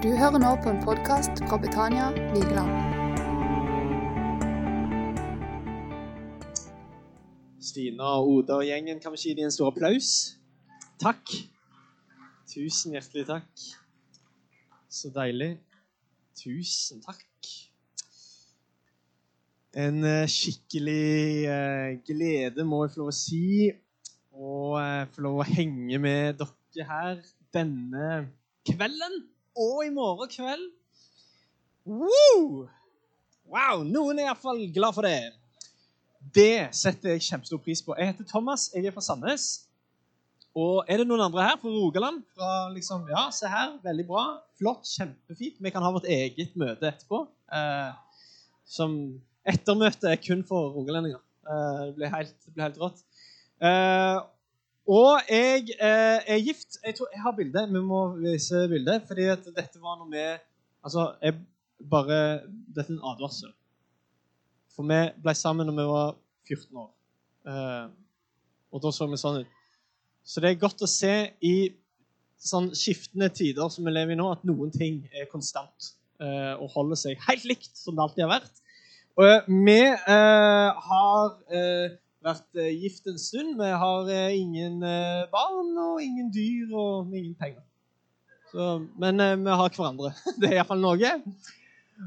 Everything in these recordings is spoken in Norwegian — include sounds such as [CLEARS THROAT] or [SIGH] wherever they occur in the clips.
Du hører nå på en podkast fra Betania Vigeland. Stina og Oda og gjengen, kan vi gi dem en stor applaus? Takk. Tusen hjertelig takk. Så deilig. Tusen takk. En eh, skikkelig eh, glede, må jeg få lov å si, å eh, få lov å henge med dere her denne kvelden og i morgen kveld. Woo! Wow! Noen er iallfall glad for det. Det setter jeg kjempestor pris på. Jeg heter Thomas, jeg er fra Sandnes. Og er det noen andre her fra Rogaland? Fra liksom, ja, se her, veldig bra. Flott, kjempefint. Vi kan ha vårt eget møte etterpå. Eh, som ettermøte er kun for rogalendinger. Eh, det blir helt, helt rått. Eh, og jeg eh, er gift. Jeg tror jeg har bilde. Vi må vise bildet. fordi at dette var noe vi Altså, jeg bare Dette er en advarsel. For vi ble sammen når vi var 14 år. Eh, og da så vi sånn ut. Så det er godt å se i sånn skiftende tider som vi lever i nå, at noen ting er konstant eh, og holder seg helt likt som det alltid har vært. Og vi eh, har eh, vært eh, gift en stund. Vi har eh, ingen eh, barn og ingen dyr og ingen penger. Så, men vi har hverandre. [LAUGHS] Det er iallfall noe.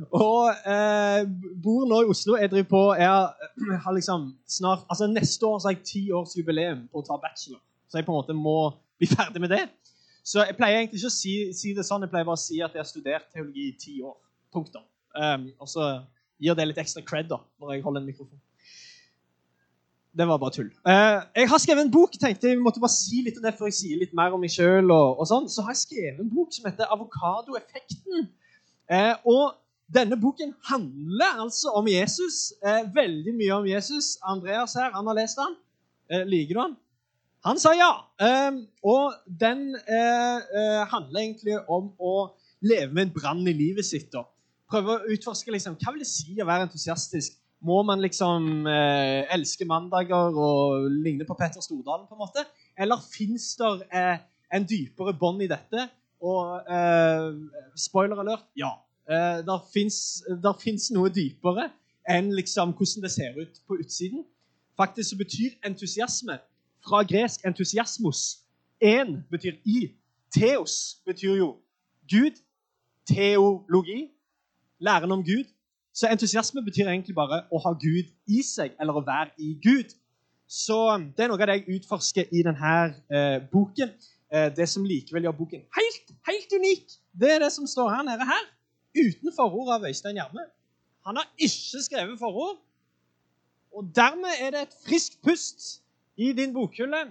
Og eh, bor nå i Oslo. Jeg driver på Jeg [CLEARS THROAT] har liksom snart Altså Neste år så har jeg ti års jubileum på å ta bachelor. Så jeg på en måte må bli ferdig med det. Så jeg pleier egentlig ikke å si, si det sånn. Jeg pleier bare å si at jeg har studert teologi i ti år. Punktum. Um, og så gir det litt ekstra cred da, når jeg holder en mikrofon. Det var bare tull. Eh, jeg har skrevet en bok. tenkte Jeg måtte bare si litt om det før jeg sier litt mer om meg sjøl. Og, og sånn. Så har jeg skrevet en bok som heter 'Avokadoeffekten'. Eh, og denne boken handler altså om Jesus. Eh, veldig mye om Jesus. Andreas her, han har lest den. Eh, liker du han? Han sa ja. Eh, og den eh, handler egentlig om å leve med en brann i livet sitt. Da. Prøve å utforske liksom, hva vil det si å være entusiastisk må man liksom eh, elske mandager og ligne på Petter Stordalen? på en måte? Eller fins det eh, en dypere bånd i dette? Og eh, spoiler alert ja. Eh, der fins noe dypere enn liksom hvordan det ser ut på utsiden. Faktisk så betyr entusiasme fra gresk entusiasmos én betyr i. Theos betyr jo Gud. Teologi. Læren om Gud. Så entusiasme betyr egentlig bare å ha Gud i seg, eller å være i Gud. Så det er noe av det jeg utforsker i denne eh, boken. Eh, det som likevel gjør boken helt, helt unik, det er det som står her nede her. Uten forord av Øystein Gjerme. Han har ikke skrevet forord. Og dermed er det et friskt pust i din bokhylle.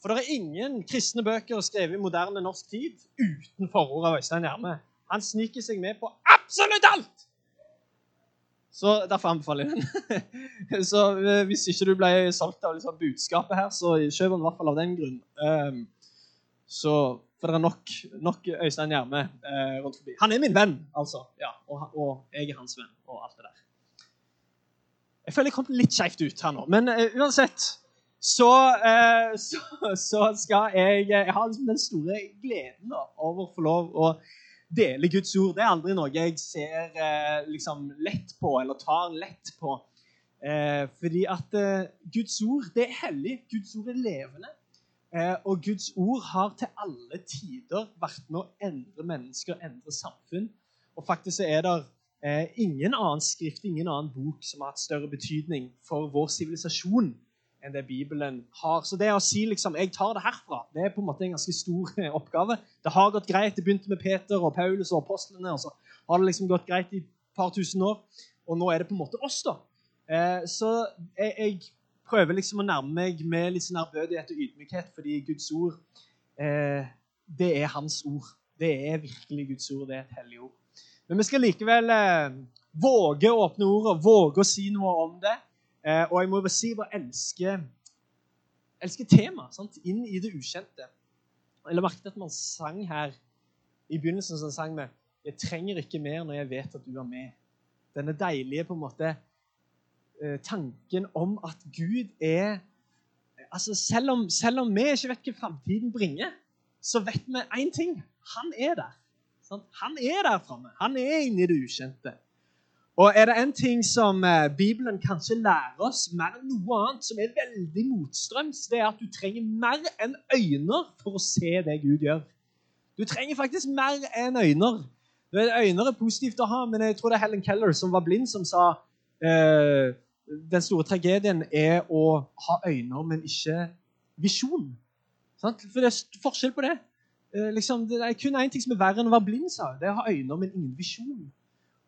For det er ingen kristne bøker skrevet i moderne norsk tid uten forord av Øystein Gjerme. Han sniker seg med på absolutt alt! Så Derfor anbefaler jeg den. [LAUGHS] så eh, Hvis ikke du ble solgt av liksom budskapet her, så kjøp den i hvert fall av den grunn. Um, så, For det er nok, nok Øystein Gjerme uh, rundt forbi. Han er min venn, altså. Ja, og, og, jeg er hans venn, og alt det der. Jeg føler jeg kom litt skeivt ut her nå, men uh, uansett så, uh, [LAUGHS] så, så, skal jeg Jeg har liksom den store gleden da, over å få lov å deler Guds ord. Det er aldri noe jeg ser eh, liksom lett på eller tar lett på. Eh, fordi at eh, Guds ord det er hellig. Guds ord er levende. Og Guds ord har til alle tider vært med å endre mennesker, endre samfunn. Og faktisk er det ingen annen skrift, ingen annen bok som har hatt større betydning for vår sivilisasjon enn det Bibelen har. Så det å si liksom, jeg tar det herfra, det er på en måte en ganske stor oppgave. Det har gått greit. Det begynte med Peter og Paulus og apostlene. og så har det liksom gått greit i et par tusen år. Og nå er det på en måte oss, da. Eh, så jeg, jeg, prøver liksom å nærme meg med litt sånn ærbødighet og ydmykhet, fordi Guds ord, eh, det er Hans ord. Det er virkelig Guds ord. Det er et hellig ord. Men vi skal likevel eh, våge å åpne ordet, våge å si noe om det. Eh, og jeg må bare si jeg bare elsker, elsker temaet. Inn i det ukjente. Jeg la merke at man sang her i begynnelsen så sang vi 'Jeg trenger ikke mer når jeg vet at du er med'. Denne deilige på en måte eh, tanken om at Gud er altså selv om, selv om vi ikke vet hva framtiden bringer, så vet vi én ting. Han er der. Sant? Han er der framme. Han er inne i det ukjente. Og er det en ting som eh, Bibelen kanskje lærer oss mer enn noe annet, som er veldig motstrøms, det er at du trenger mer enn øyne for å se det Gud gjør. Du trenger faktisk mer enn øyne. Øyne er positivt å ha, men jeg tror det er Helen Keller som var blind, som sa eh, den store tragedien er å ha øyne, men ikke visjon. For det er forskjell på det. Eh, liksom, det er kun én ting som er verre enn å være blind, sa Det er å ha øyne, men ingen visjon.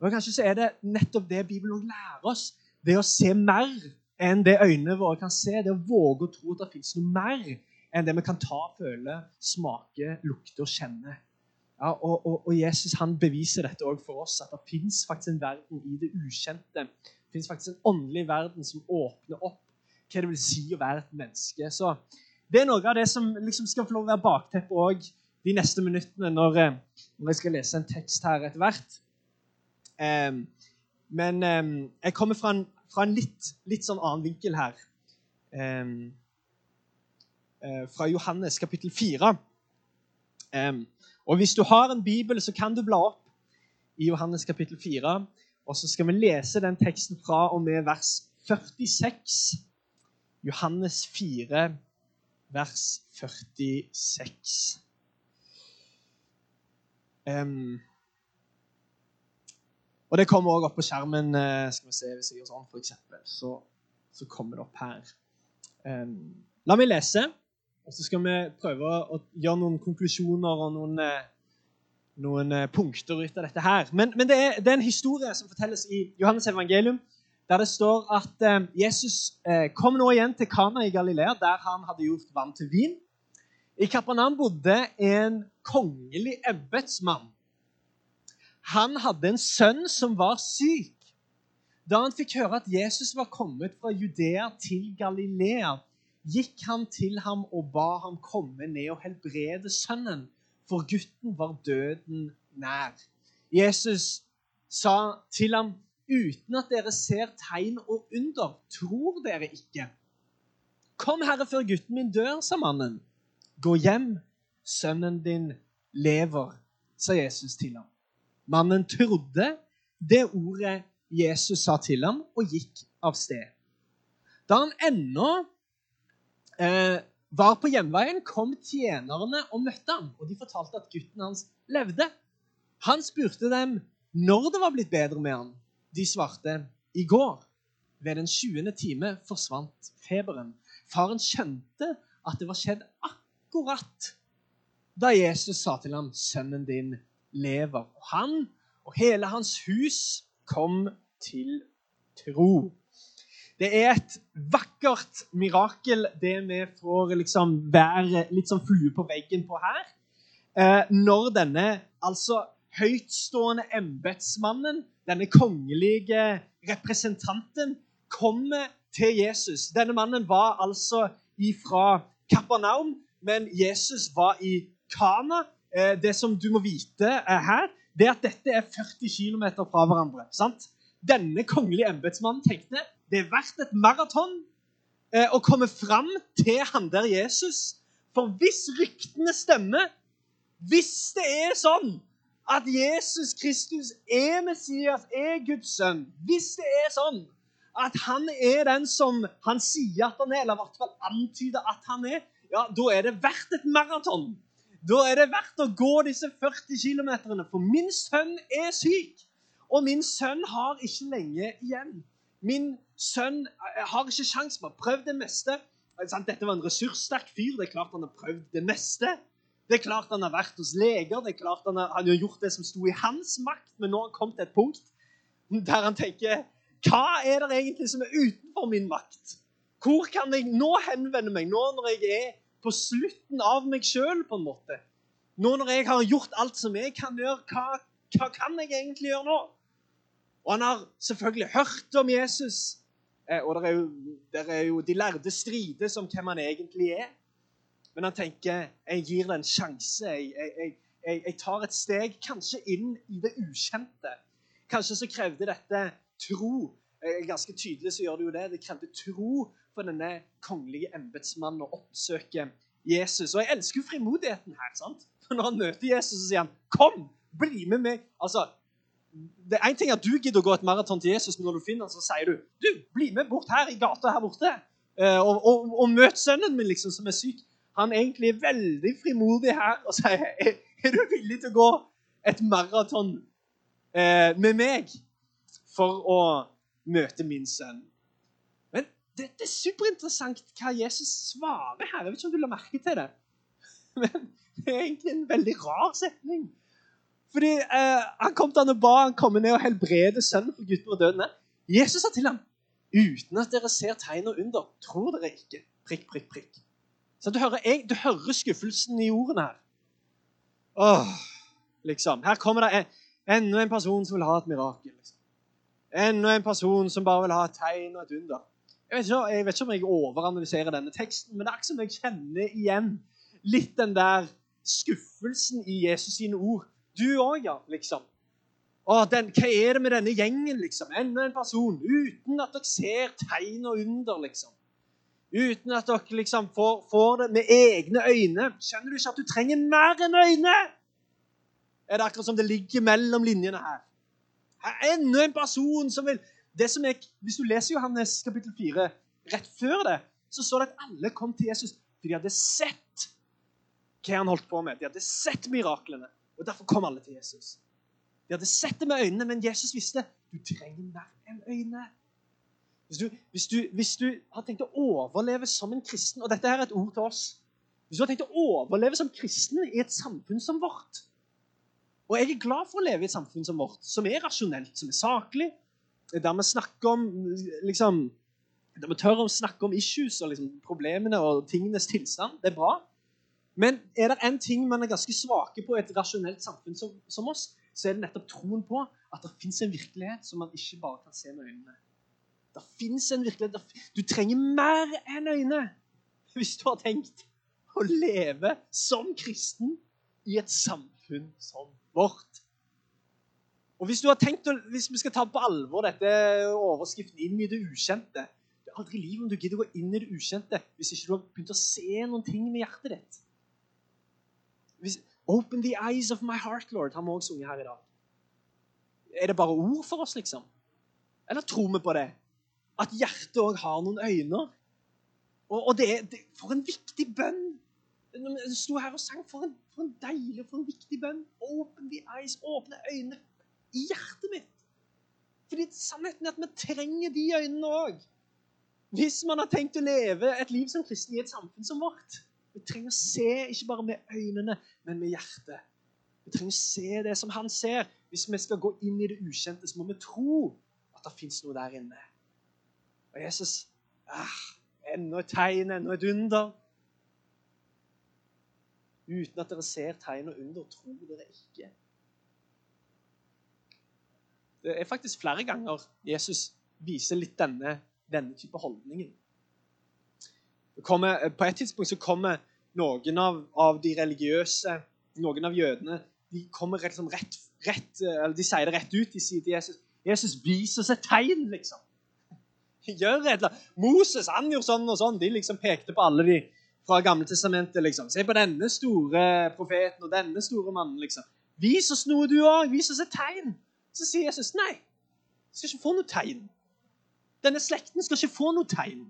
Og Kanskje så er det nettopp det Bibelen lærer oss. Det å se mer enn det øynene våre kan se. Det å våge å tro at det fins noe mer enn det vi kan ta, føle, smake, lukte og kjenne. Ja, og, og, og, Jesus han beviser dette også for oss, at det fins en verden i det ukjente. Det fins en åndelig verden som åpner opp hva det vil si å være et menneske. Så Det er noe av det som liksom skal få lov å være bakteppet òg de neste minuttene når, eh, når jeg skal lese en tekst her etter hvert. Men jeg kommer fra en, fra en litt, litt, sånn annen vinkel her. Uh, fra Johannes kapittel 4. og hvis du har en bibel, så kan du bla opp i Johannes kapittel 4. Og så skal vi lese den teksten fra og med vers 46. Johannes 4, vers 46. Um, og det kommer også opp på skjermen. Eh, skal vi se, Hvis jeg gjør sånn, for eksempel, så, så kommer det opp her. Um, la meg lese, og så skal vi prøve å gjøre noen konklusjoner og noen, eh, noen eh, punkter ut av dette her. Men, men det, er, det, er, en historie som fortelles i Johannes evangelium, der det står at um, Jesus uh, kom nå igjen til Kana i Galilea, der han hadde gjort vann til vin. I Kapernaum bodde en kongelig embetsmann. Han hadde en sønn som var syk. Da han fikk høre at Jesus var kommet fra Judea til Galilea, gikk han til ham og ba ham komme ned og helbrede sønnen, for gutten var døden nær. Jesus sa til ham, uten at dere ser tegn og under, tror dere ikke. Kom, Herre, før gutten min dør, sa mannen. Gå hjem, sønnen din lever, sa Jesus til ham. Mannen trodde det ordet Jesus sa til ham, og gikk av sted. Da han ennå eh, var på hjemveien, kom tjenerne og møtte ham. Og de fortalte at gutten hans levde. Han spurte dem når det var blitt bedre med ham. De svarte i går. Ved den 20. time forsvant feberen. Faren skjønte at det var skjedd akkurat da Jesus sa til ham, 'Sønnen din lever'. Og han og hele hans hus kom til tro. Det er et vakkert mirakel, det vi får liksom være litt som flue på veggen på her. Eh, når denne altså høytstående embetsmannen, denne kongelige representanten, kommer til Jesus. Denne mannen var altså ifra Kapernaum, men Jesus var i Kana. Eh, det som du må vite her, det er at dette er 40 km fra hverandre. sant? Denne kongelige embetsmannen tenkte det er verdt et maraton eh, å komme fram til han der Jesus. For hvis ryktene stemmer, hvis det er sånn at Jesus Kristus er Messias, er Guds sønn, hvis det er sånn at han er den som han sier at han er, eller i hvert fall antyder at han er, ja, da er det verdt et maraton. Da er det verdt å gå disse 40 km, for min sønn er syk. Og min sønn har ikke lenge igjen. Min sønn eh, har ikke sjans på å prøve det meste. Dette var en ressurssterk fyr. Det er klart han har prøvd det meste. Det er klart han har vært hos leger, det er klart han har, han har gjort det som sto i hans makt, men nå har han kommet til et punkt der han tenker Hva er det egentlig som er utenfor min makt? Hvor kan jeg nå henvende meg, nå når jeg er på slutten av meg sjøl, på en måte? Nå når jeg har gjort alt som jeg kan gjøre, hva, hva kan jeg egentlig gjøre nå? Og han har selvfølgelig hørt om Jesus. Eh, og det er, jo, der er jo de lærde strides om hvem han egentlig er. Men han tenker jeg gir det en sjanse. Jeg, jeg, jeg, jeg, tar et steg kanskje inn i det ukjente. Kanskje så krevde dette tro. Eh, ganske tydelig så gjør det jo det. Det krevde tro for denne kongelige embetsmannen og oppsøke Jesus. Og jeg elsker jo frimodigheten her. sant? For Når han møter Jesus, så sier han, 'Kom, Bli med meg. Altså, det er en ting at Du gidder å gå et maraton til Jesus, men når du finner han, så sier du du, bli med bort her i gata her borte eh, og, og, og møt sønnen min, liksom, som er syk. Han er egentlig veldig frimodig her og sier er, er du villig til å gå et maraton eh, med meg for å møte min sønn. Men det, det, er superinteressant hva Jesus svarer her. Jeg vet ikke om du la merke til det. [LAUGHS] Men det er egentlig en veldig rar setning. Fordi eh, Han kom til han og ba han komme ned og helbrede sønnen for gutten var død. Jesus sa til ham uten at dere ser tegn og under, tror dere ikke. Prikk, prikk, prikk. Så du hører, du hører skuffelsen i ordene her. Åh, liksom. Her kommer det en, enda en person som vil ha et mirakel. Liksom. Enda en person som bare vil ha et tegn og et under. Jeg vet, ikke, jeg vet ikke om jeg overanalyserer denne teksten, men det er ikke som jeg kjenner igjen litt den der skuffelsen i Jesus sine ord. Du òg, ja, liksom. Å, den, hva er det med denne gjengen, liksom? Enda en person uten at dere ser tegn og under, liksom. Uten at dere liksom får, får, det med egne øyne. Skjønner du ikke at du trenger mer enn øyne? Er det akkurat som det ligger mellom linjene her? Er enda en person som vil det som jeg, Hvis du leser Johannes kapittel 4 rett før det, så står det at alle kom til Jesus for de hadde sett hva han holdt på med. De hadde sett miraklene. Og Derfor kom alle til Jesus. De hadde sett det med øynene, men Jesus visste du trenger mer enn øyne. Hvis du, hvis, du, hvis du, har tenkt å overleve som en kristen Og dette er et ord til oss. Hvis du har tenkt å overleve som kristen i et samfunn som vårt Og jeg er glad for å leve i et samfunn som vårt, som er rasjonelt, som er saklig, der vi snakker om liksom, Der vi tør å snakke om issues og liksom, problemene og tingenes tilstand. Det er bra. Men er det en ting man er ganske svake på i et rasjonelt samfunn som, som oss, så er det nettopp troen på at det fins en virkelighet som man ikke bare kan se med øynene. Det fins en virkelighet. Du trenger mer enn øyne [LAUGHS] hvis du har tenkt å leve som kristen i et samfunn som vårt. Og hvis, du har å, hvis vi skal ta på alvor dette overskriften 'inn i det ukjente' Det er aldri livet om du gidder å gå inn i det ukjente hvis ikke du har begynt å se noen ting med hjertet ditt. Open the eyes of my heart, Lord, har vi også sunget her i dag. Er det bare ord for oss, liksom? Eller tror vi på det? At hjertet òg har noen øyne? Og, og det, det, For en viktig bønn! Jeg sto her og sang. For en, for en deilig for en viktig bønn. Open the eyes, åpne øynene i hjertet mitt. Fordi sannheten er at vi trenger de øynene òg. Hvis man har tenkt å leve et liv som kristen i et samfunn som vårt. Vi trenger å se ikke bare med øynene, men med hjertet. Vi trenger å se det som han ser. Hvis vi skal gå inn i det ukjente, så må vi tro at det fins noe der inne. Og Jesus ah, Enda et tegn, enda et under. Uten at dere ser tegn og under, tror dere ikke. Det er faktisk flere ganger Jesus viser litt denne, denne type holdningen. Kommer, på et tidspunkt så kommer noen av, av, de religiøse, noen av jødene, de kommer rett, liksom rett, rett, eller de sier det rett ut. De sier til Jesus Jesus, vis oss et tegn, liksom. [LAUGHS] Gjør et eller annet. Moses han gjorde sånn og sånn. De liksom pekte på alle de fra Gamle testamentet. liksom. Se på denne store profeten og denne store mannen. liksom. Vis oss noe, du òg. Vis oss et tegn. Så sier Jesus nei. Du skal ikke få noe tegn. Denne slekten skal ikke få noe tegn,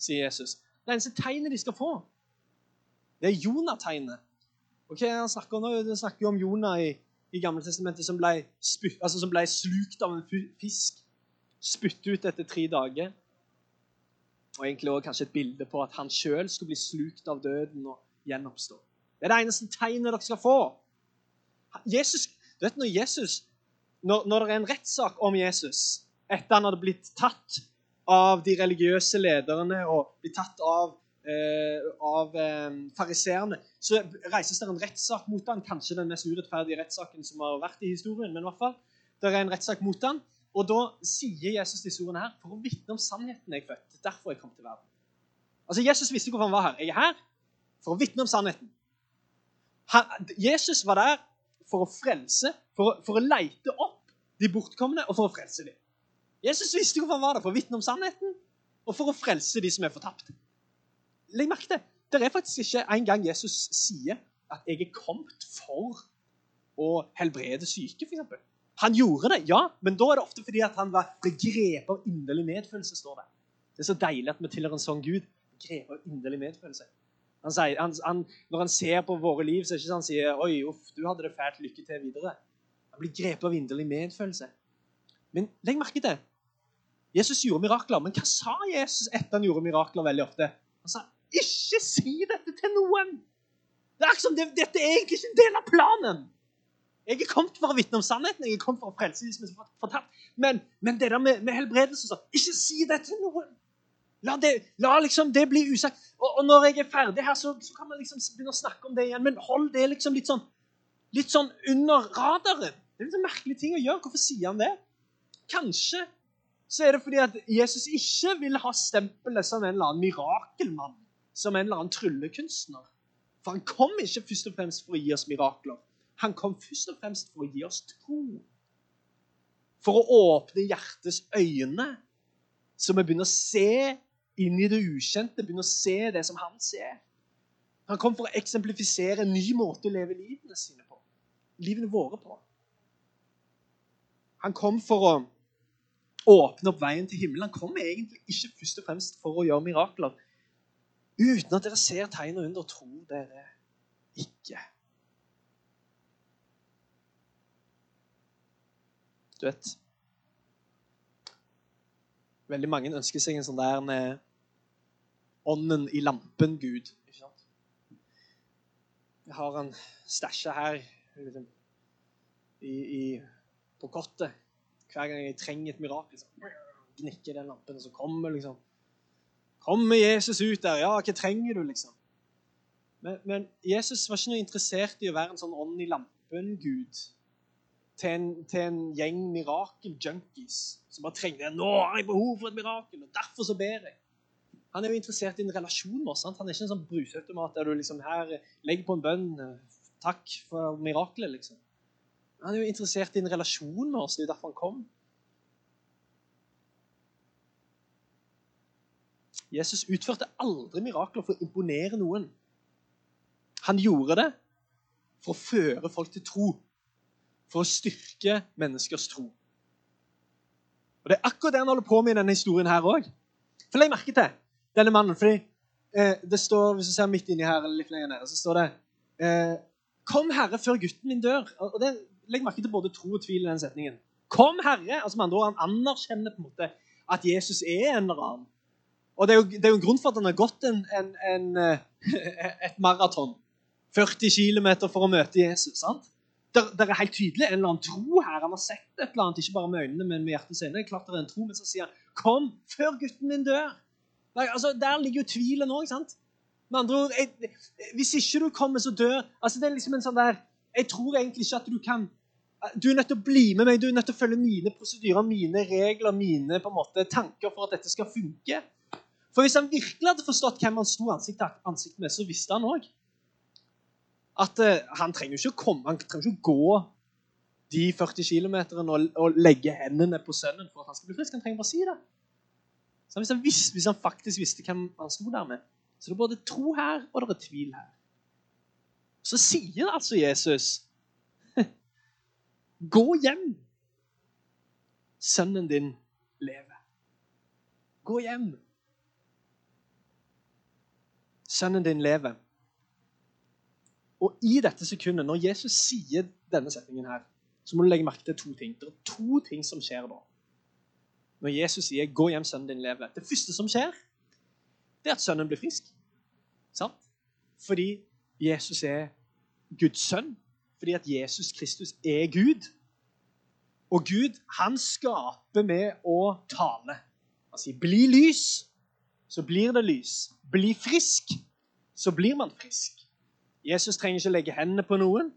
sier Jesus. Det eneste tegnet de skal få, det er Jonategnet. Okay, han snakker, nå, snakker om Jonah i, i Gammeltestamentet som ble, spytt, altså som ble slukt av en fisk. Spyttet ut etter tre dager. Og egentlig også kanskje et bilde på at han sjøl skulle bli slukt av døden og gjenoppstå. Det er det eneste tegnet dere skal få. Jesus, du vet Når Jesus, når, når det er en rettssak om Jesus etter han hadde blitt tatt av de religiøse lederne og blitt tatt av, eh, av eh, fariseerne, så reises det en rettssak mot han, Kanskje den mest urettferdige rettssaken som har vært i historien. men i hvert fall, det er en rettssak mot han, Og da sier Jesus disse ordene her for å vitne om sannheten jeg er født. Derfor jeg kom til verden. Altså, Jesus visste hvorfor han var her. Jeg er her for å vitne om sannheten. Han, Jesus var der for å frelse, for, for å leite opp de bortkomne og for å frelse dem. Jesus visste hvorfor han var der, for å vitne om sannheten og for å frelse de som er fortapt. Legg merke til, Det er faktisk ikke en gang Jesus sier at 'jeg er kommet for å helbrede syke, f.eks. Han gjorde det, ja, men da er det ofte fordi at han var, grepet av inderlig medfølelse. står Det Det er så deilig at vi tilhører en sånn Gud. Grepet av inderlig medfølelse. Han sier, han, han, når han ser på våre liv, så er det ikke sånn han sier Oi, uff, du hadde det fælt. Lykke til videre. Han blir grepet av inderlig medfølelse. Men legg merke til Jesus gjorde mirakler. Men hva sa Jesus etter han gjorde mirakler veldig ofte? Han sa, 'Ikke si dette til noen'. Det er ikke som det, Dette er egentlig ikke en del av planen. Jeg er kommet for å vitne om sannheten. jeg er kommet for å frelse de som er fortapt. Men, men det der med, med helbredelse så, Ikke si det til noen! La det, la liksom det bli usagt. Og, og, når jeg er ferdig her, så, så, kan man liksom begynne å snakke om det igjen. Men hold det liksom litt sånn, litt sånn under radaren. Det er en merkelig ting å gjøre. Hvorfor sier han det? Kanskje så er det fordi at Jesus ikke vil ha stempelet som en eller annen mirakelmann. Som en eller annen tryllekunstner. For han kom ikke først og fremst for å gi oss mirakler. Han kom først og fremst for å gi oss tro. For å åpne hjertets øyne, så vi begynner å se inn i det ukjente, begynner å se det som han ser. Han kom for å eksemplifisere en ny måte å leve livene sine på. Livene våre på. Han kom for å åpne opp veien til himmelen. Han kom egentlig ikke først og fremst for å gjøre mirakler. Uten at dere ser tegn og under, tror dere ikke. Du vet Veldig mange ønsker seg en sånn der med ånden i lampen-Gud. Jeg har en stæsja her liksom, i, i, på kottet. Hver gang jeg trenger et mirakel, så gnikker den lampen, og så kommer liksom Kommer Jesus ut der? Ja, hva trenger du, liksom? Men, men Jesus var ikke noe interessert i å være en sånn ånd i lampen-Gud til en, til en gjeng mirakeljunkies som bare trengte Nå har jeg behov for et mirakel, og derfor så ber jeg. Han er jo interessert i en relasjon med oss. Sant? Han er ikke en sånn brusautomat der du liksom her legger på en bønn. Takk for mirakelet, liksom. Han er jo interessert i en relasjon med oss. Det er derfor han kom. Jesus utførte aldri mirakler for å imponere noen. Han gjorde det for å føre folk til tro for å styrke menneskers tro. Og Det er akkurat det han holder på med i denne historien her òg. Legg merke til denne mannen. fordi eh, det står, Hvis du ser midt inni her, eller litt lenger nede, så står det eh, Kom, Herre, før gutten min dør. Og det, Legg merke til både tro og tvil i den setningen. Kom, Herre. altså med andre ord, Han anerkjenner på en måte at Jesus er en eller annen. Og Det er jo, det er jo en grunn for at han har gått en, en, en, eh, [LAUGHS] et maraton. 40 km for å møte Jesus. sant? det er helt tydelig en eller annen tro her. Han har sett et eller annet, ikke bare med øynene, men med hjertets øyne. Klart det er en tro, Men så sier han 'Kom, før gutten min dør'. Nei, altså, Der ligger jo tvilen òg. Med andre ord, jeg, Hvis ikke du kommer, så dør altså, det er liksom en sånn der, Jeg tror egentlig ikke at du kan Du er nødt til å bli med meg, du er nødt til å følge mine prosedyrer, mine regler, mine på en måte tanker for at dette skal funke. For hvis han virkelig hadde forstått hvem han sto ansikt til ansikt med, så visste han òg at uh, han trenger ikke å komme, han trenger ikke å gå de 40 km og, og, legge hendene på sønnen for at han skal bli frisk. Han trenger bare å si det. Så hvis han, visste, hvis han faktisk visste hvem han sto der med, så det er både tro her og det er tvil her. Så sier altså Jesus [LAUGHS] Gå hjem. Sønnen din lever. Gå hjem. Sønnen din lever. Og i dette sekundet, når Jesus sier denne setningen her, så må du legge merke til to ting. Det er to ting som skjer da. Når Jesus sier 'Gå hjem, sønnen din lever'. Det første som skjer, det er at sønnen blir frisk. Sant? Fordi Jesus er Guds sønn. Fordi at Jesus Kristus er Gud. Og Gud, han skaper med å tale. Han sier 'bli lys', så blir det lys. Bli frisk, så blir man frisk. Jesus trenger ikke legge hendene på noen,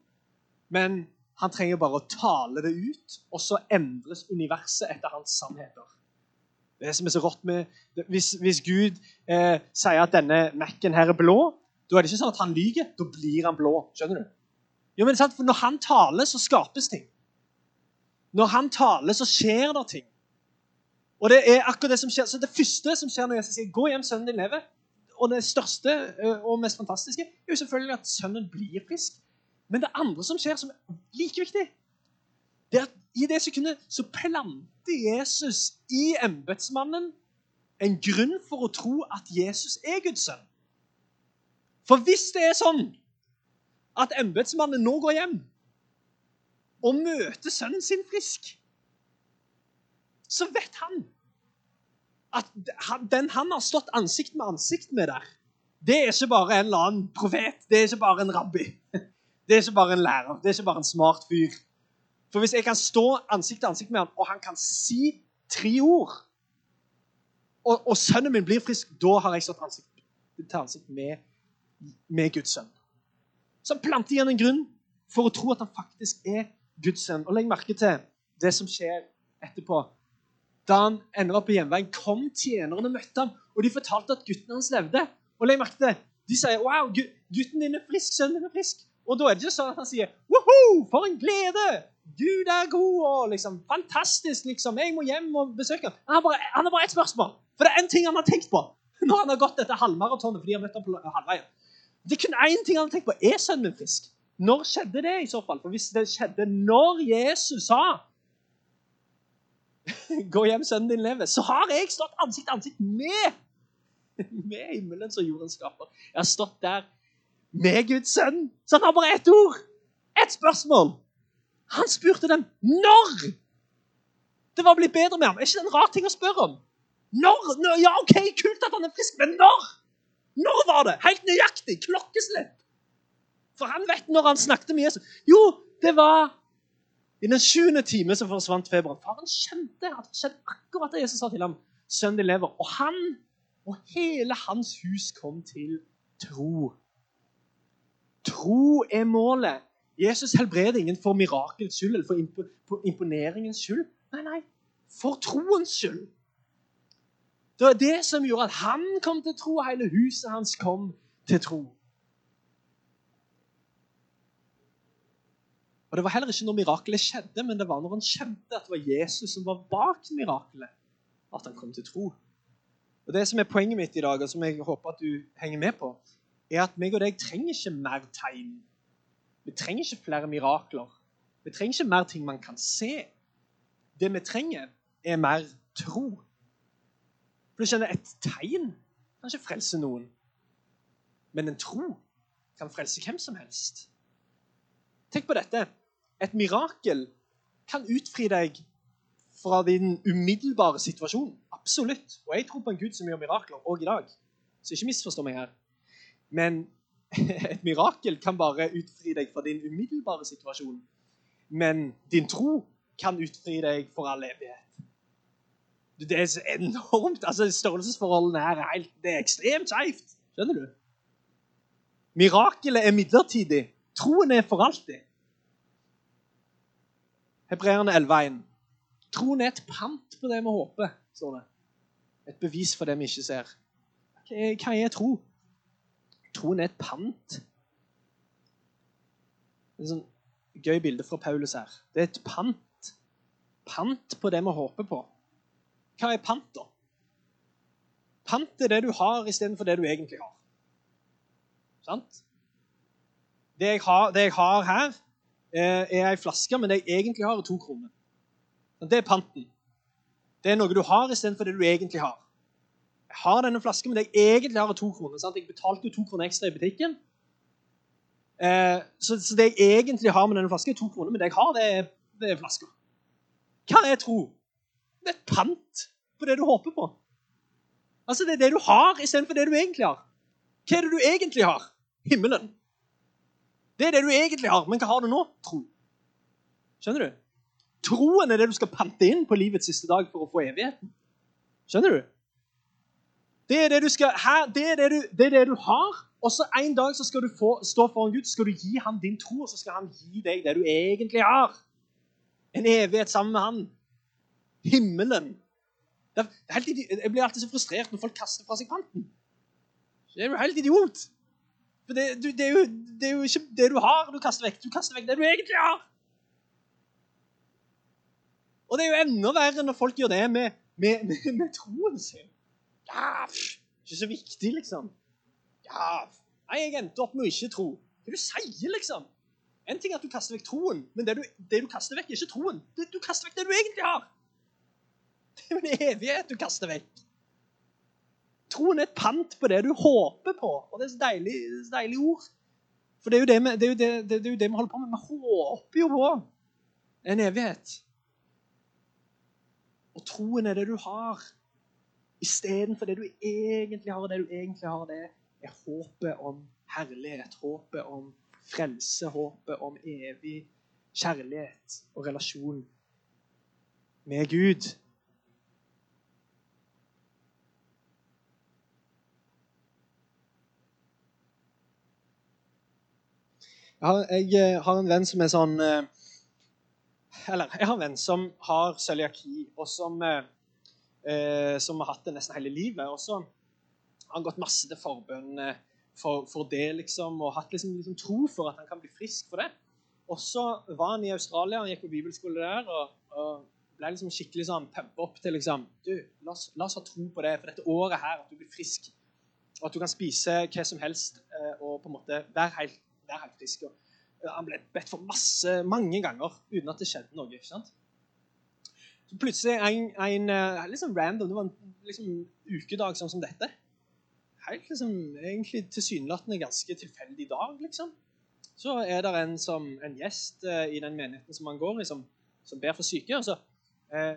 men han trenger bare å tale det ut, og så endres universet etter hans sannheter. Det som er så rått med, Hvis, hvis Gud eh, sier at denne Mac-en her er blå, da er det ikke sånn at han lyver. Da blir han blå. Skjønner du? Jo, men sant? For Når han taler, så skapes ting. Når han taler, så skjer det ting. Og Det er akkurat det som skjer. Så det første som skjer når Jesus sier 'Gå hjem, sønnen din lever', og det største eh, og mest fantastiske er jo selvfølgelig at sønnen blir frisk. Men det andre som skjer, som er like viktig, det er at i det sekundet så planter Jesus i embetsmannen en grunn for å tro at Jesus er Guds sønn. For hvis det er sånn at embetsmannen nå går hjem og møter sønnen sin frisk, så vet han at den han har stått ansikt med ansikt med der, det er ikke bare en eller annen profet, det er ikke bare en rabbi. Det er ikke bare en lærer, det er ikke bare en smart fyr. For hvis jeg kan stå ansikt til ansikt med han, og han kan si tre ord, og, og sønnen min blir frisk, da har jeg stått ansikt til ansikt med, med Guds sønn. Så han planter igjen en grunn for å tro at han faktisk er Guds sønn. Og legg merke til det som skjer etterpå. Da han ender opp på hjemveien, kom tjenerne og møtte ham, og de fortalte at gutten hans levde. Og legg merke til De sier 'Wow, gutten din er frisk. Sønnen din er frisk.' Og da er det ikke sånn at han sier 'Woho, for en glede! Gud er god!' og liksom 'Fantastisk, liksom. Jeg må hjem og besøke ham.' Han har bare, han har bare ett spørsmål. For det er én ting han har tenkt på når han har gått dette halvmaratonet fordi han møtte ham på halvveien. Det er kun én ting han har tenkt på. Er sønnen min frisk? Når skjedde det i så fall? For hvis det skjedde når Jesus sa [LAUGHS] 'Gå hjem, sønnen din lever', så har jeg stått ansikt til ansikt med [LAUGHS] med himmelen som jorden skaper. Jeg har stått der med Guds sønn. Så han har bare ett ord. Ett spørsmål. Han spurte dem når det var blitt bedre med ham. Er ikke det en rar ting å spørre om? Når? Ja, OK, kult at han er frisk, men når? Når var det? Helt nøyaktig. Klokkeslett. For han vet når han snakket med Jesus. Jo, det var i den sjuende time som forsvant feberen. Faren skjønte at det skjedde akkurat det Jesus sa til ham. Sønnen din lever. Og han og hele hans hus kom til tro. Tro er målet. Jesus helbreder ingen for mirakels skyld eller for imponeringens skyld. Nei, nei, for troens skyld. Det var det som gjorde at han kom til tro, og hele huset hans kom til tro. Og Det var heller ikke når mirakelet skjedde, men det var når han skjønte at det var Jesus som var bak mirakelet, at han kom til tro. Og Det som er poenget mitt i dag, og som jeg håper at du henger med på, er at meg og deg trenger ikke mer tegn. Vi trenger ikke flere mirakler. Vi trenger ikke mer ting man kan se. Det vi trenger, er mer tro. For du skjønner, Et tegn kan ikke frelse noen. Men en tro kan frelse hvem som helst. Tenk på dette. Et mirakel kan utfri deg fra din umiddelbare situasjon. Absolutt. Og jeg tror på en Gud som gjør mirakler òg i dag. Så ikke misforstå meg her. Men [LAUGHS] et mirakel kan bare utfri deg fra din umiddelbare situasjon. Men din tro kan utfri deg for all evighet. Det er enormt. altså Størrelsesforholdene her er helt, det er ekstremt skeivt. Skjønner du? Mirakelet er midlertidig. Troen er for alltid. Hebreerne 11,1. Troen er et pant på det vi håper, står det. Et bevis for det vi ikke ser. Hva er tro? Troen er et pant. Det et sånn gøy bilde fra Paulus her. Det er et pant. Pant på det vi håper på. Hva er pant, da? Pant er det du har istedenfor det du egentlig har. Sant? Det jeg har, det jeg har her, eh, er ei flaske, men det jeg egentlig har, er to kroner. Det er panten. Det er noe du har istedenfor det du egentlig har. Jeg har denne flasken, men det jeg egentlig har, er to kroner. Sant? Jeg betalte jo to kroner ekstra i butikken. Eh, så, det jeg egentlig har med denne flasken, er to kroner, men det jeg har, det er, det er flasker. Hva er tro? Det er pant på det du håper på. Altså, Det er det du har istedenfor det du egentlig har. Hva er det du egentlig har? Himmelen. Det er det du egentlig har, men hva har du nå? Tro. Skjønner du? Troen er det du skal pante inn på livets siste dag for å få evigheten. Skjønner du? Det er det du, skal, her, det er det du, det er det du har. Og så En dag så skal du få, stå foran Gud, så skal du gi ham din tro, og så skal han gi deg det du egentlig har. En evighet sammen med han. Himmelen. Det jeg blir alltid så frustrert når folk kaster fra seg panten. Det er jo helt idiot. For det, det, er jo, det, er jo, ikke det du har, du kaster vekk. Du kaster vekk det du egentlig har. Og det er jo enda verre når folk gjør det med, med, med, med troen sin. Ja, pff, ikke så viktig, liksom. Ja, nei, jeg endte opp med å ikke tro. Hva du sier liksom? En ting er at du kaster vekk troen, men det du, det du kaster vekk, er ikke troen. Det, du kaster vekk det du egentlig har. [LAUGHS] Det er jo en evighet du kaster vekk. Troen er et pant på det du håper på, og det er så deilig, så deilig ord. For det er, det, det, er det, det, er jo det vi holder på med. Vi håper jo på en evighet. Og troen er det du har. Istedenfor det du egentlig har. Og det du egentlig har, det er håpet om herlighet. Håpet om frelse. Håpet om evig kjærlighet og relasjon med Gud. Jeg har, jeg eh, har, en venn som er sånn eh, Eller jeg har en venn som har cøliaki, og som, eh, som, har hatt det nesten hele livet. Og så har han gått masse til forbønn for, for, det, liksom, og hatt liksom, liksom, tro for at han kan bli frisk for det. Og så var han i Australia, han gikk på bibelskole der, og, og ble liksom skikkelig sånn pumpa opp til liksom Du, la oss, la oss, ha tro på det for dette året her, at du blir frisk. Og at du kan spise hva som helst og på en måte være helt være helt frisk. Og eh, han ble bedt for masse, mange ganger uten at det skjedde noe. ikke sant? Så plutselig en, en eh, liksom random, det var en liksom, ukedag sånn som dette. Helt liksom, egentlig tilsynelatende ganske tilfeldig dag, liksom. Så er det en, som, en gjest eh, i den menigheten som han går i, som, som ber for syke. og så, eh,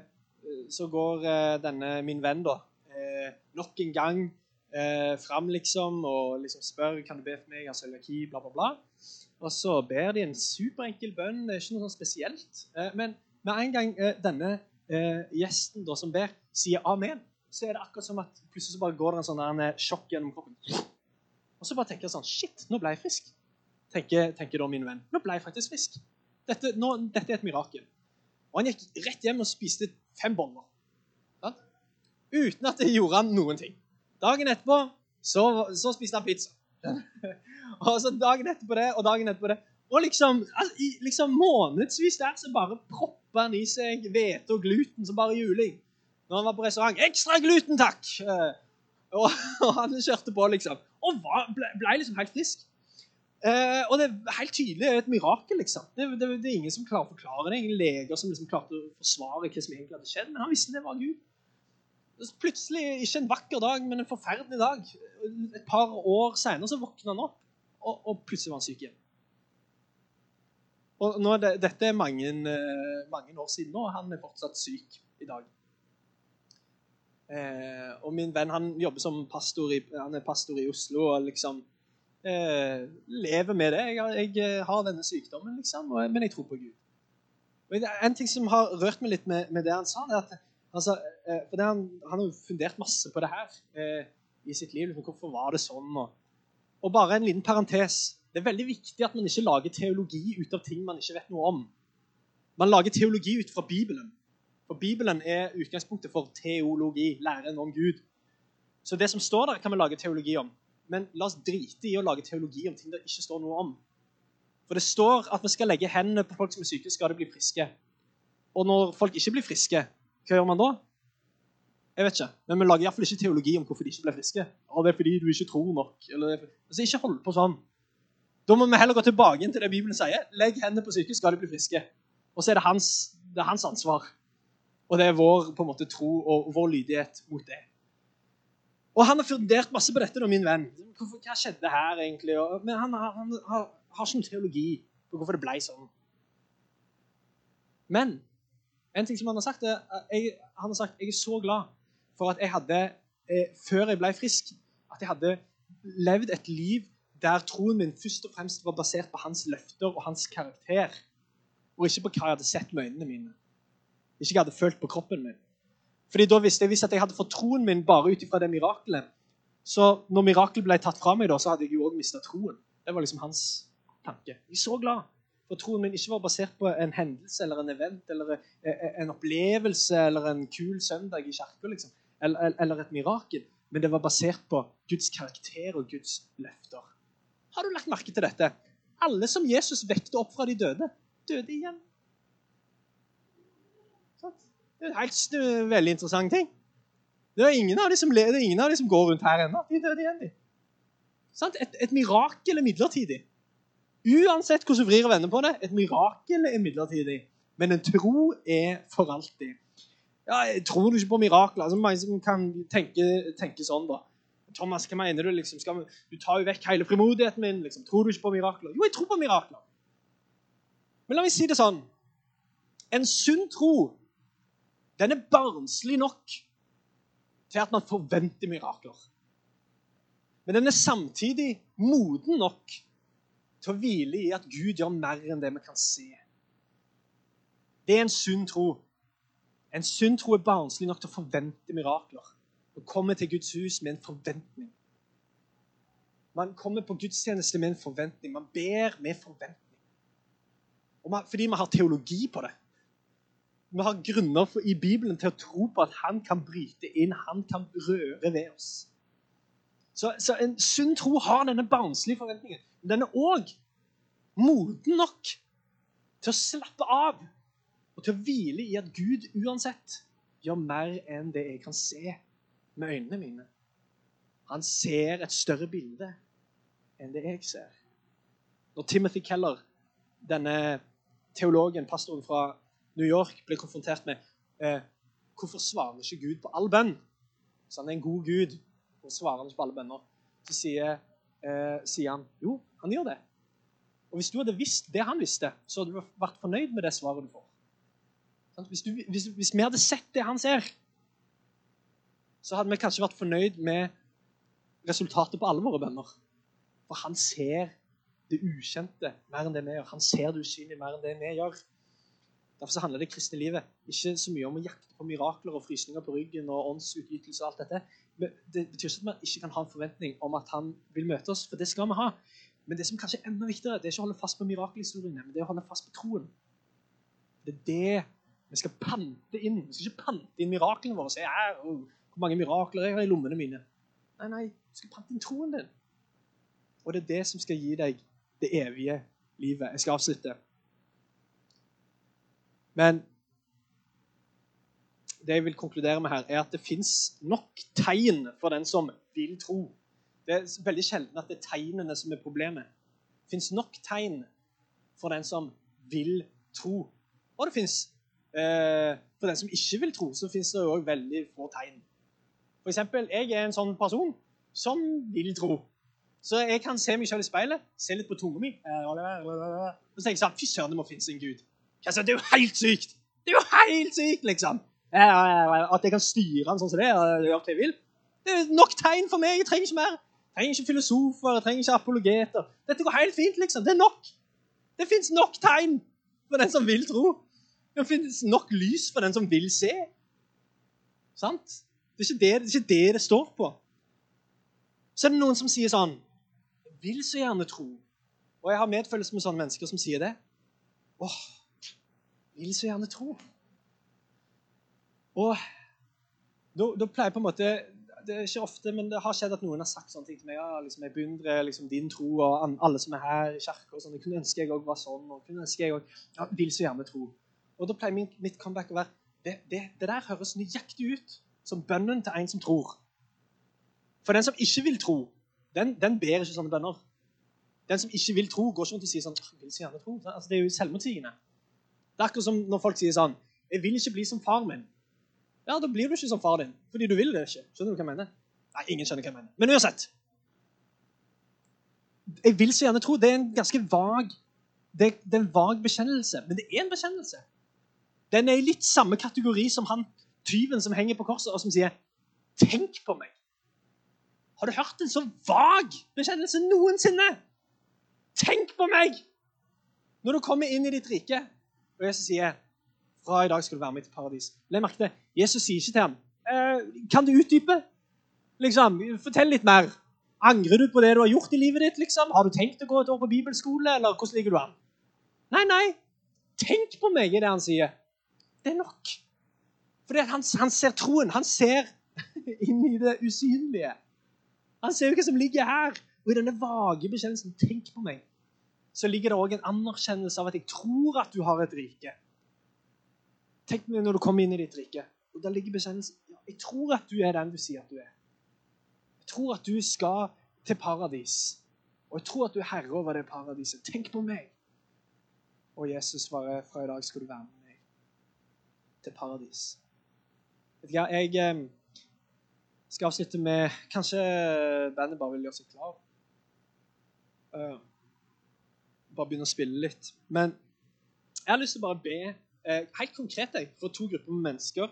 så går eh, denne min venn da, nok en gang eh, fram liksom, og liksom spør kan du be for meg, har cøliaki, bla, bla, bla. Og så ber de en superenkel bønn. Det er ikke noe sånn spesielt. Eh, men med en gang eh, denne eh, gjesten da, som ber, sier amen, så er det akkurat som at plutselig så bare går det en sånn der, sjokk gjennom kroppen. Og så bare tenker jeg sånn Shit, nå ble jeg frisk. Tenker, tenker da min venn. Nå ble jeg faktisk frisk. Dette, nå, dette er et mirakel. Og han gikk rett hjem og spiste fem boller. Uten at det gjorde han noen ting. Dagen etterpå så, så spiste han pizza. [LAUGHS] og så dagen etterpå det, og dagen etterpå det. Og liksom, altså, liksom månedsvis der så bare propper han i seg hvete og gluten som bare juling. Når han var på restaurant. 'Ekstra gluten, takk!' Eh, og, [LAUGHS] og han kjørte på, liksom. Og var, ble, ble, liksom helt frisk. Eh, og det er helt tydelig et mirakel. liksom. Det, det, det, er ingen som klarer å forklare det. Ingen leger som liksom klarte å forsvare hva som egentlig hadde skjedd. Men han visste det var Gud. Plutselig, ikke en vakker dag, men en forferdelig dag. Et par år seinere våkna han opp, og, og, plutselig var han syk igjen. Og nå, det, Dette er mange, eh, mange, år siden nå, og han er fortsatt syk i dag. Eh, og min venn han jobber som pastor i, han er pastor i Oslo og liksom eh, lever med det. Jeg, jeg, eh, har denne sykdommen, liksom, og, men jeg tror på Gud. Og En ting som har rørt meg litt med, med det han sa, er at Altså, eh, for han, han, har jo fundert masse på det her eh, i sitt liv. Liksom, hvorfor var det sånn? Og, og, bare en liten parentes. Det er veldig viktig at man ikke lager teologi ut av ting man ikke vet noe om. Man lager teologi ut fra Bibelen. For Bibelen er utgangspunktet for teologi, læren om Gud. Så det som står der, kan vi lage teologi om. Men la oss drite i å lage teologi om ting det ikke står noe om. For det står at vi skal legge hendene på folk som er syke, skal de bli friske. Og når folk ikke blir friske, hva gjør man da? Jeg vet ikke. Men vi lager iallfall ikke teologi om hvorfor de ikke ble friske. Og det er fordi du ikke tror nok. Eller, altså, ikke hold på sånn. Da må vi heller gå tilbake til det Bibelen sier. Legg hendene på syke, skal de bli friske. Og så er det hans, det er hans ansvar. Og det er vår på en måte, tro og vår lydighet mot det. Og han har fundert masse på dette, da, min venn. Hvorfor, hva skjedde her, egentlig? Men han, han, han har, har ikke noen teologi på hvorfor det ble sånn. Men en ting som Han har sagt, er, jeg, han har sagt jeg er så glad for at jeg hadde, eh, før jeg ble frisk, at jeg hadde levd et liv der troen min først og fremst var basert på hans løfter og hans karakter, og ikke på hva jeg hadde sett med øynene mine. Ikke hva jeg hadde følt på kroppen min. Fordi da visste jeg at jeg hadde fått troen min bare ut ifra det mirakelet, så når mirakelet ble tatt fra meg, da, så hadde jeg jo òg mista troen. Det var liksom hans tanke. Jeg er så glad for troen min ikke var basert på en hendelse eller en event eller en opplevelse eller en kul søndag i kirka, liksom. eller, eller, et mirakel. Men det var basert på Guds karakter og Guds løfter. Har du lagt merke til dette? Alle som Jesus vekte opp fra de døde, døde igjen. Det er en helt veldig interessant ting. Det er ingen av de som, de som går rundt her ennå. De døde igjen, de. Et, et mirakel er midlertidig. Uansett hvordan du vrir og vender på det, et mirakel er midlertidig. Men en tro er for alltid. Ja, Tror du ikke på mirakler? Altså, mange som kan tenke, tenke sånn, da. Thomas, hva mener du? liksom? Skal, du tar jo vekk hele frimodigheten min. liksom. Tror du ikke på mirakler? Jo, jeg tror på mirakler. Men la meg si det sånn. En sunn tro, den er barnslig nok til at man forventer mirakler. Men den er samtidig moden nok til å hvile i at Gud gjør mer enn det vi kan se. Det er en sunn tro. En sunn tro er barnslig nok til å forvente mirakler. Å kommer til Guds hus med en forventning. Man kommer på gudstjeneste med en forventning. Man ber med forventning. Man, fordi vi har teologi på det. Vi har grunner for, i Bibelen til å tro på at han kan bryte inn, han kan røre ved oss. Så, så en sunn tro har denne barnslige forventningen. Den er òg moden nok til å slappe av og til å hvile i at Gud uansett gjør mer enn det jeg kan se med øynene mine. Han ser et større bilde enn det jeg ser. Når Timothy Keller, denne teologen, pastoren fra New York, ble konfrontert med eh, hvorfor svarer ikke Gud på all bønn, så han er en god Gud, og svarer ikke på alle bønner, så sier, eh, sier han jo, han gjør det. Og Hvis du hadde visst det han visste, så hadde du vært fornøyd med det svaret du får. Hvis, du, hvis, hvis, vi hadde sett det han ser, så hadde vi kanskje vært fornøyd med resultatet på alle våre bønner. For han ser det ukjente mer enn det vi gjør. Han ser det usynlige mer enn det vi gjør. Derfor så handler det kristne livet ikke så mye om å jakte på mirakler og frysninger på ryggen og åndsutgytelse og alt dette. Men det betyr ikke at man ikke kan ha en forventning om at han vil møte oss, for det skal vi ha. Men det som kanskje er enda viktigere, det er ikke å holde fast på mirakelhistoriene, men det er å holde fast på troen. Det er det vi skal pante inn. Vi skal ikke pante inn miraklene våre og her, oh, hvor mange mirakler jeg har i lommene mine. Nei, nei, du skal pante inn troen din. Og det er det som skal gi deg det evige livet. Jeg skal avslutte. Men det jeg vil konkludere med her, er at det fins nok tegn for den som vil tro. Det er veldig sjelden at det er tegnene som er problemet. Det fins nok tegn for den som vil tro. Og det fins Eh, for den som ikke vil tro, så fins det òg veldig få tegn. For eksempel, jeg er en sånn person som vil tro. Så jeg kan se meg selv i speilet, se litt på tunga mi Og så tenker jeg sånn Fy søren, det må finnes en gud. Det er jo helt sykt! Det er jo helt sykt, liksom! At jeg kan styre han sånn som det og gjøre hva jeg vil. Det er nok tegn for meg. Jeg trenger ikke mer. Jeg trenger ikke filosofer, trenger ikke apologeter. Dette går helt fint, liksom. Det er nok. Det fins nok tegn for den som vil tro. Det finnes nok lys for den som vil se. Sant? Det er, det, det er ikke det det, står på. Så er det noen som sier sånn Jeg vil så gjerne tro. Og jeg har medfølelse med sånne mennesker som sier det. Åh, vil så gjerne tro. Og da, da pleier jeg på en måte det er ikke ofte, men det har skjedd at noen har sagt sånne ting til meg. Ja, liksom, jeg beundrer liksom, din tro og alle som er her i kirka. Sånn. Jeg kunne ønske jeg òg var sånn. og kunne ønske jeg også, ja, Vil så gjerne tro. Og da pleier mitt comeback å være det, det, det der høres nøyaktig ut som bønnen til en som tror. For den som ikke vil tro, den, den ber ikke sånne bønner. Den som ikke vil tro, går ikke rundt og sier sånn jeg vil så gjerne tro. Altså, det er jo selvmotsigende. Det er akkurat som når folk sier sånn 'Jeg vil ikke bli som far min'. Ja, da blir du ikke som far din, fordi du vil det ikke. Skjønner du hva jeg mener? Nei, ingen skjønner hva jeg mener. Men uansett. Jeg vil så gjerne tro. Det er en ganske vag det, det er en vag bekjennelse, men det er en bekjennelse. Den er i litt samme kategori som han tyven som henger på korset, og som sier 'Tenk på meg'. Har du hørt en så vag bekjennelse noensinne? Tenk på meg! Når du kommer inn i ditt rike, og Jesus sier fra i dag skal du være med til paradis. Legg merke til, Jesus sier ikke til ham eh, Kan du utdype? Liksom, Fortell litt mer. Angrer du på det du har gjort i livet ditt? liksom? Har du tenkt å gå et år på bibelskole, eller hvordan ligger du an? Nei, nei. Tenk på meg, er det han sier. Det er nok. Fordi han, han ser troen. Han ser [LAUGHS] inn i det usynlige. Han ser jo hva som ligger her. Og i denne vage bekjennelsen 'Tenk på meg', så ligger det òg en anerkjennelse av at jeg tror at du har et rike. Tenk meg når du kommer inn i ditt rike. Og der ligger bekjennelsen 'Jeg tror at du er den du sier at du er'. Jeg tror at du skal til paradis. Og jeg tror at du er herre over det paradiset. Tenk på meg. Og Jesus svarer fra i dag skal du være med meg til paradis. Jeg eh, skal avslutte med Kanskje bandet bare vil gjøre seg klar. Uh, bare begynne å spille litt. Men jeg har lyst til å bare be eh, helt konkret jeg, for to grupper med mennesker.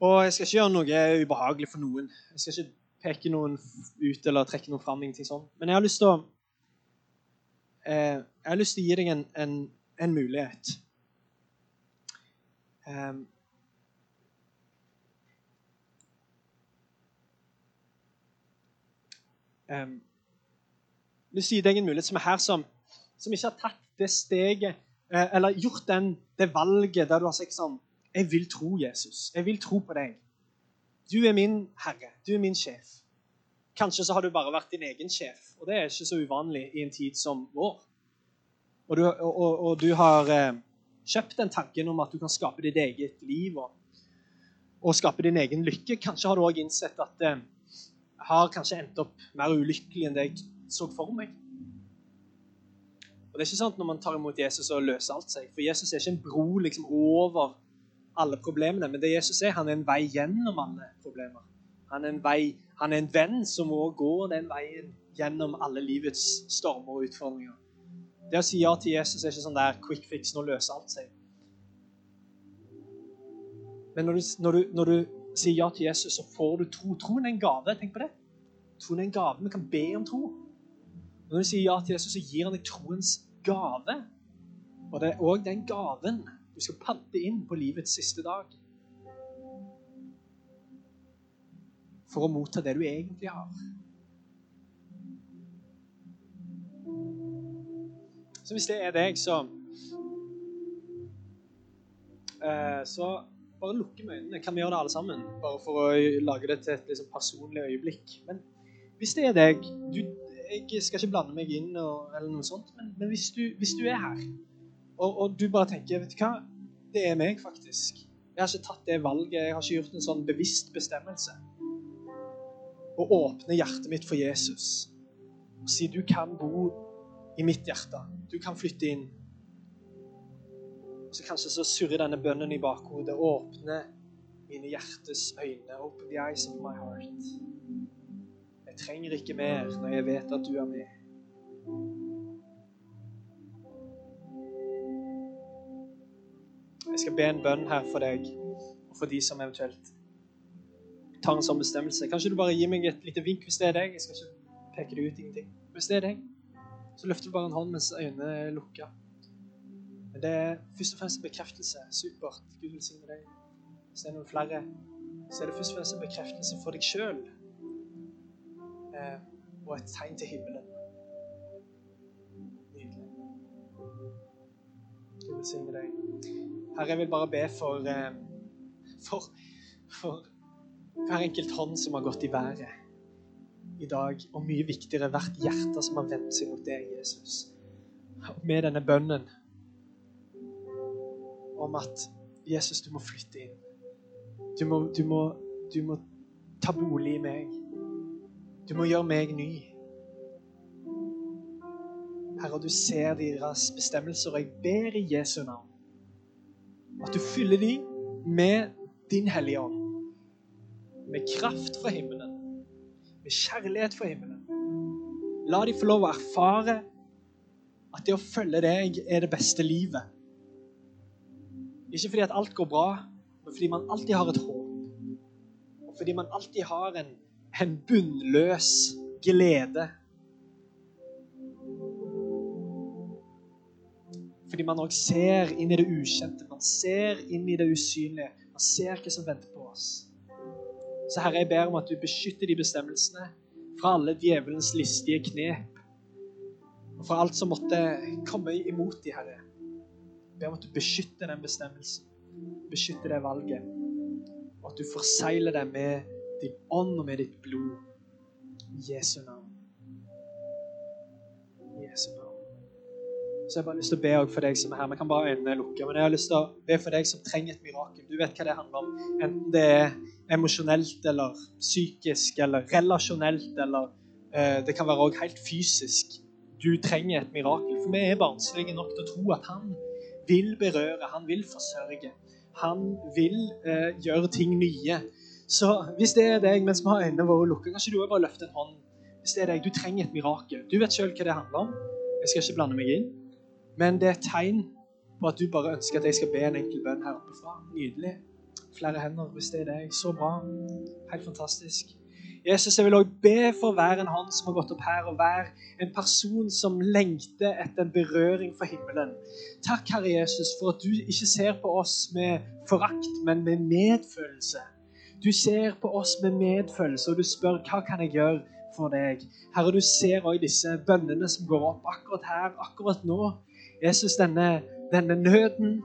Og jeg skal ikke gjøre noe ubehagelig for noen. Jeg skal ikke peke noen ut eller trekke noen fram. ingenting sånn. Men jeg har lyst til å eh, jeg har lyst til å gi deg en, en, en mulighet. Um, um, vil gi deg en mulighet som er her, som, som ikke har tatt det steget eh, eller gjort den, det valget der du har sagt sånn Jeg vil tro Jesus. Jeg vil tro på deg. Du er min herre. Du er min sjef. Kanskje så har du bare vært din egen sjef, og det er ikke så uvanlig i en tid som vår. Og du, og, og du har eh, kjøpt den tanken om at du kan skape ditt eget liv og, og skape din egen lykke. Kanskje har du òg innsett at eh, jeg har kanskje endt opp mer ulykkelig enn det jeg så for meg. Og det er ikke sant når man tar imot Jesus og løser alt seg. For Jesus er ikke en bro liksom over alle problemene, men det Jesus er, han er en vei gjennom alle problemer. Han er en, vei, han er en venn som må gå den veien gjennom alle livets stormer og utfordringer. Det å si ja til Jesus er ikke sånn der quick fix, nå løser alt seg. Men når du, når, du, når du, sier ja til Jesus, så får du tro. Troen er en gave. Tenk på det. Troen er en gave. Vi kan be om tro. Når du sier ja til Jesus, så gir han deg troens gave. Og det er òg den gaven du skal pante inn på livets siste dag. For å motta det du egentlig har. Så hvis det er deg, så eh, Så bare lukke øynene. Kan vi gjøre det alle sammen? Bare for å lage det til et liksom, personlig øyeblikk. Men hvis det er deg du, Jeg skal ikke blande meg inn, og, eller noe sånt, men, men hvis, du, hvis, du, er her, og, og, du bare tenker Vet du hva? Det er meg, faktisk. Jeg har ikke tatt det valget. Jeg har ikke gjort en sånn bevisst bestemmelse. Å åpne hjertet mitt for Jesus og si du kan bo i mitt hjerte. Du kan flytte inn. Så kanskje så surrer denne bønnen i bakhodet. Åpne mine hjertes øyne. Open the eyes of my heart. Trenger ikke mer når jeg vet at du er med. Jeg skal be en bønn her for deg og for de som eventuelt tar en sånn bestemmelse. Kanskje du bare gir meg et lite vink hvis det er deg. Jeg skal ikke peke det ut. ingenting. Hvis det er deg, så løfter du bare en hånd mens øynene er lukka. Men det er først og fremst en bekreftelse. Supert. Gud velsigne deg. Hvis det er noen flere, så er det først og fremst en bekreftelse for deg sjøl. Og et tegn til himmelen. Nydelig. Gud velsigne deg. Herre, jeg vil bare be for, eh, for, for hver enkelt hånd som har gått i været i dag, og mye viktigere hvert hjerte som har vendt seg mot deg, Jesus. Og med denne bønnen om at Jesus, du må flytte inn. Du må, du må, du må ta bolig i meg. Du må gjøre meg ny. Herre, du ser deres bestemmelser, og jeg ber i Jesu navn at du fyller dem med din Hellige Ånd. Med kraft fra himmelen. Med kjærlighet fra himmelen. La dem få lov å erfare at det å følge deg er det beste livet. Ikke fordi at alt går bra, men fordi man alltid har et håp. Og fordi man alltid har en en bunnløs glede. Fordi man òg ser inn i det ukjente, man ser inn i det usynlige. Man ser hva som venter på oss. Så Herre, jeg ber om at du beskytter de bestemmelsene fra alle djevelens listige knep. Og fra alt som måtte komme imot de, Herre. Jeg ber om at du beskytter den bestemmelsen. Beskytter det valget. Og at du forsegler det med din ånd og med ditt blod. I Jesu navn. I Jesu navn. Så jeg har bare lyst til å be for deg som er her. Vi kan bare øynene lukke. Men jeg har lyst til å be for deg som trenger et mirakel. Du vet hva det handler om. Enten det er emosjonelt eller psykisk eller relasjonelt eller uh, det kan være òg helt fysisk. Du trenger et mirakel. For vi er barnslige nok til å tro at han vil berøre, han vil forsørge. Han vil uh, gjøre ting nye. Så hvis det er deg mens vi har øynene våre lukket, kanskje du også bare løfte en hånd. Hvis det er deg, Du trenger et mirakel. Du vet sjøl hva det handler om. Jeg skal ikke blande meg inn. Men det er et tegn på at du bare ønsker at jeg skal be en enkel bønn her oppe fra. Nydelig. Flere hender hvis det er deg. Så bra. Helt fantastisk. Jesus, jeg vil også be for hver en hånd som har gått opp her, og hver en person som lengter etter en berøring for himmelen. Takk, Herre Jesus, for at du ikke ser på oss med forakt, men med medfølelse. Du ser på oss med medfølelse, og du spør hva kan jeg gjøre for deg. Herre, du ser også disse bønnene som går opp akkurat her, akkurat nå. Jesus, denne, denne nøden,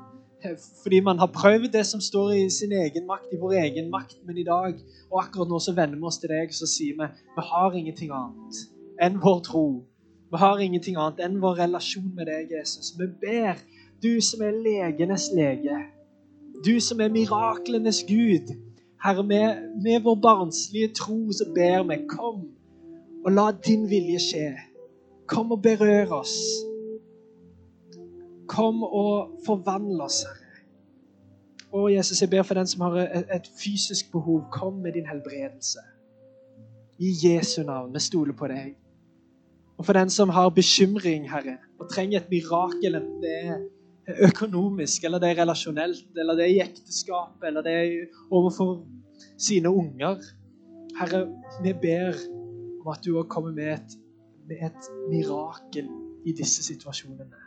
fordi man har prøvd det som står i sin egen makt, i vår egen makt. Men i dag og akkurat nå så vender vi oss til deg så sier vi vi har ingenting annet enn vår tro. Vi har ingenting annet enn vår relasjon med deg, Jesus. Vi ber, du som er legenes lege, du som er miraklenes Gud. Herre, med, med vår barnslige tro så ber vi, kom og la din vilje skje. Kom og berør oss. Kom og forvandl oss, Herre. Å, Jesus, jeg ber for den som har et, fysisk behov. Kom med din helbredelse. I Jesu navn. Vi stoler på deg. Og for den som har bekymring, Herre, og trenger et mirakel, enten det er økonomisk, eller det er relasjonelt, eller det er i ekteskap, eller det er overfor sine unger Herre, vi ber om at du òg kommer med et, med et mirakel i disse situasjonene.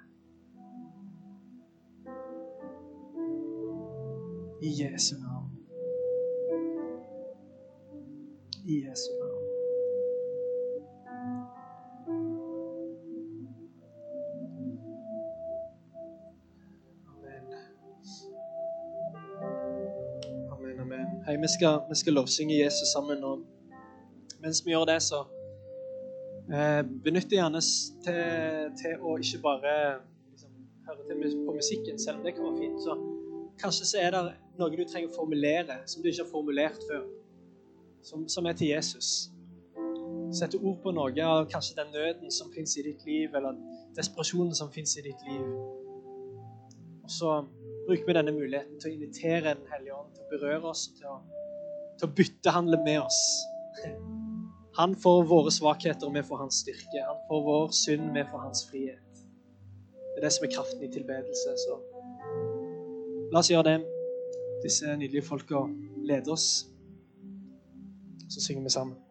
I Jesu navn. I Jesu navn. Vi skal, vi skal lovsynge Jesus sammen. Og mens vi gjør det, så eh, benytt det gjerne til, til å ikke bare liksom, høre til på musikken, selv om det kan være fint. så Kanskje så er det noe du trenger å formulere, som du ikke har formulert før. Som, som er til Jesus. Sette ord på noe av kanskje den nøden som fins i ditt liv, eller desperasjonen som fins i ditt liv. Og så bruker vi denne muligheten til å invitere Den hellige ånd til å berøre oss til å, til å byttehandle med oss. [LAUGHS] Han får våre svakheter, og vi får hans styrke. Han får vår synd, vi får hans frihet. Det er det som er kraften i tilbedelse. Så La oss gjøre det. Disse nydelige folka leder oss. Så synger vi sammen.